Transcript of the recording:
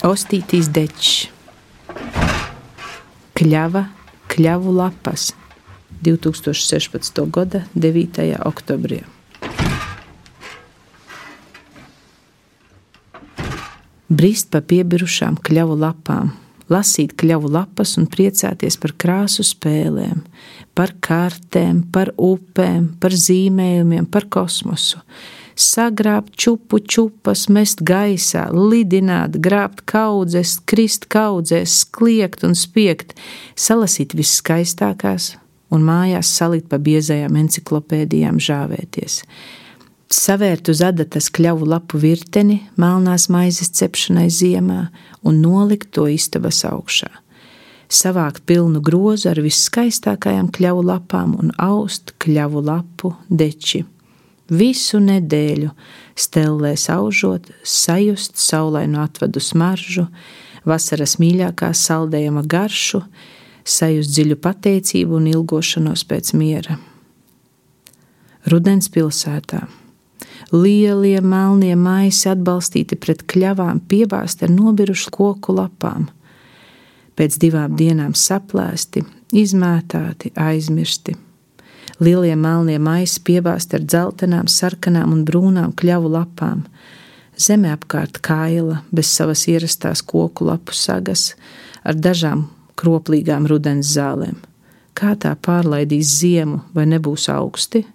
Ostītīs dečs, kļava, kļavu lapas 2016. gada 9. oktobrī. Brīst pa piebirušām kļavu lapām, lasīt kļavu lapas un priecāties par krāsu spēlēm, par kartēm, par upēm, par zīmējumiem, par kosmosu. Sagrābt čupu čupas, mest gaisā, lidināt, grābt kaudzes, krist kaudzēs, kliegt un spiegt, salasīt viskaistākās un mājās salikt pa biezajām enciklopēdijām žāvēties savērt uz adatas kļavu lapu virteni melnās maizes cepšanai ziemā un nolikt to istabas augšā. Savākt pilnu grozu ar viskaistākajām kļavu lapām un aust kļavu lapu deči. Visu nedēļu stellēs aužot, sajust saulainu atvadu smaržu, vasaras mīļākā saldējuma garšu, sajust dziļu pateicību un ilgošanos pēc miera. Rudens pilsētā Lielie melnie maisi atbalstīti pret kļavām, piebāzti ar nobirušu koku lapām. Pēc divām dienām saplēsti, izmētāti, aizmirsti. Lielie melnie maisi piebāzti ar dzeltenām, sarkanām un brūnām kļavu lapām. Zeme apkārt kaila, bez savas ierastās koku lapu sagas, ar dažām kroplīgām rudens zālēm. Kā tā pārlaidīs ziemu, vai nebūs augsti?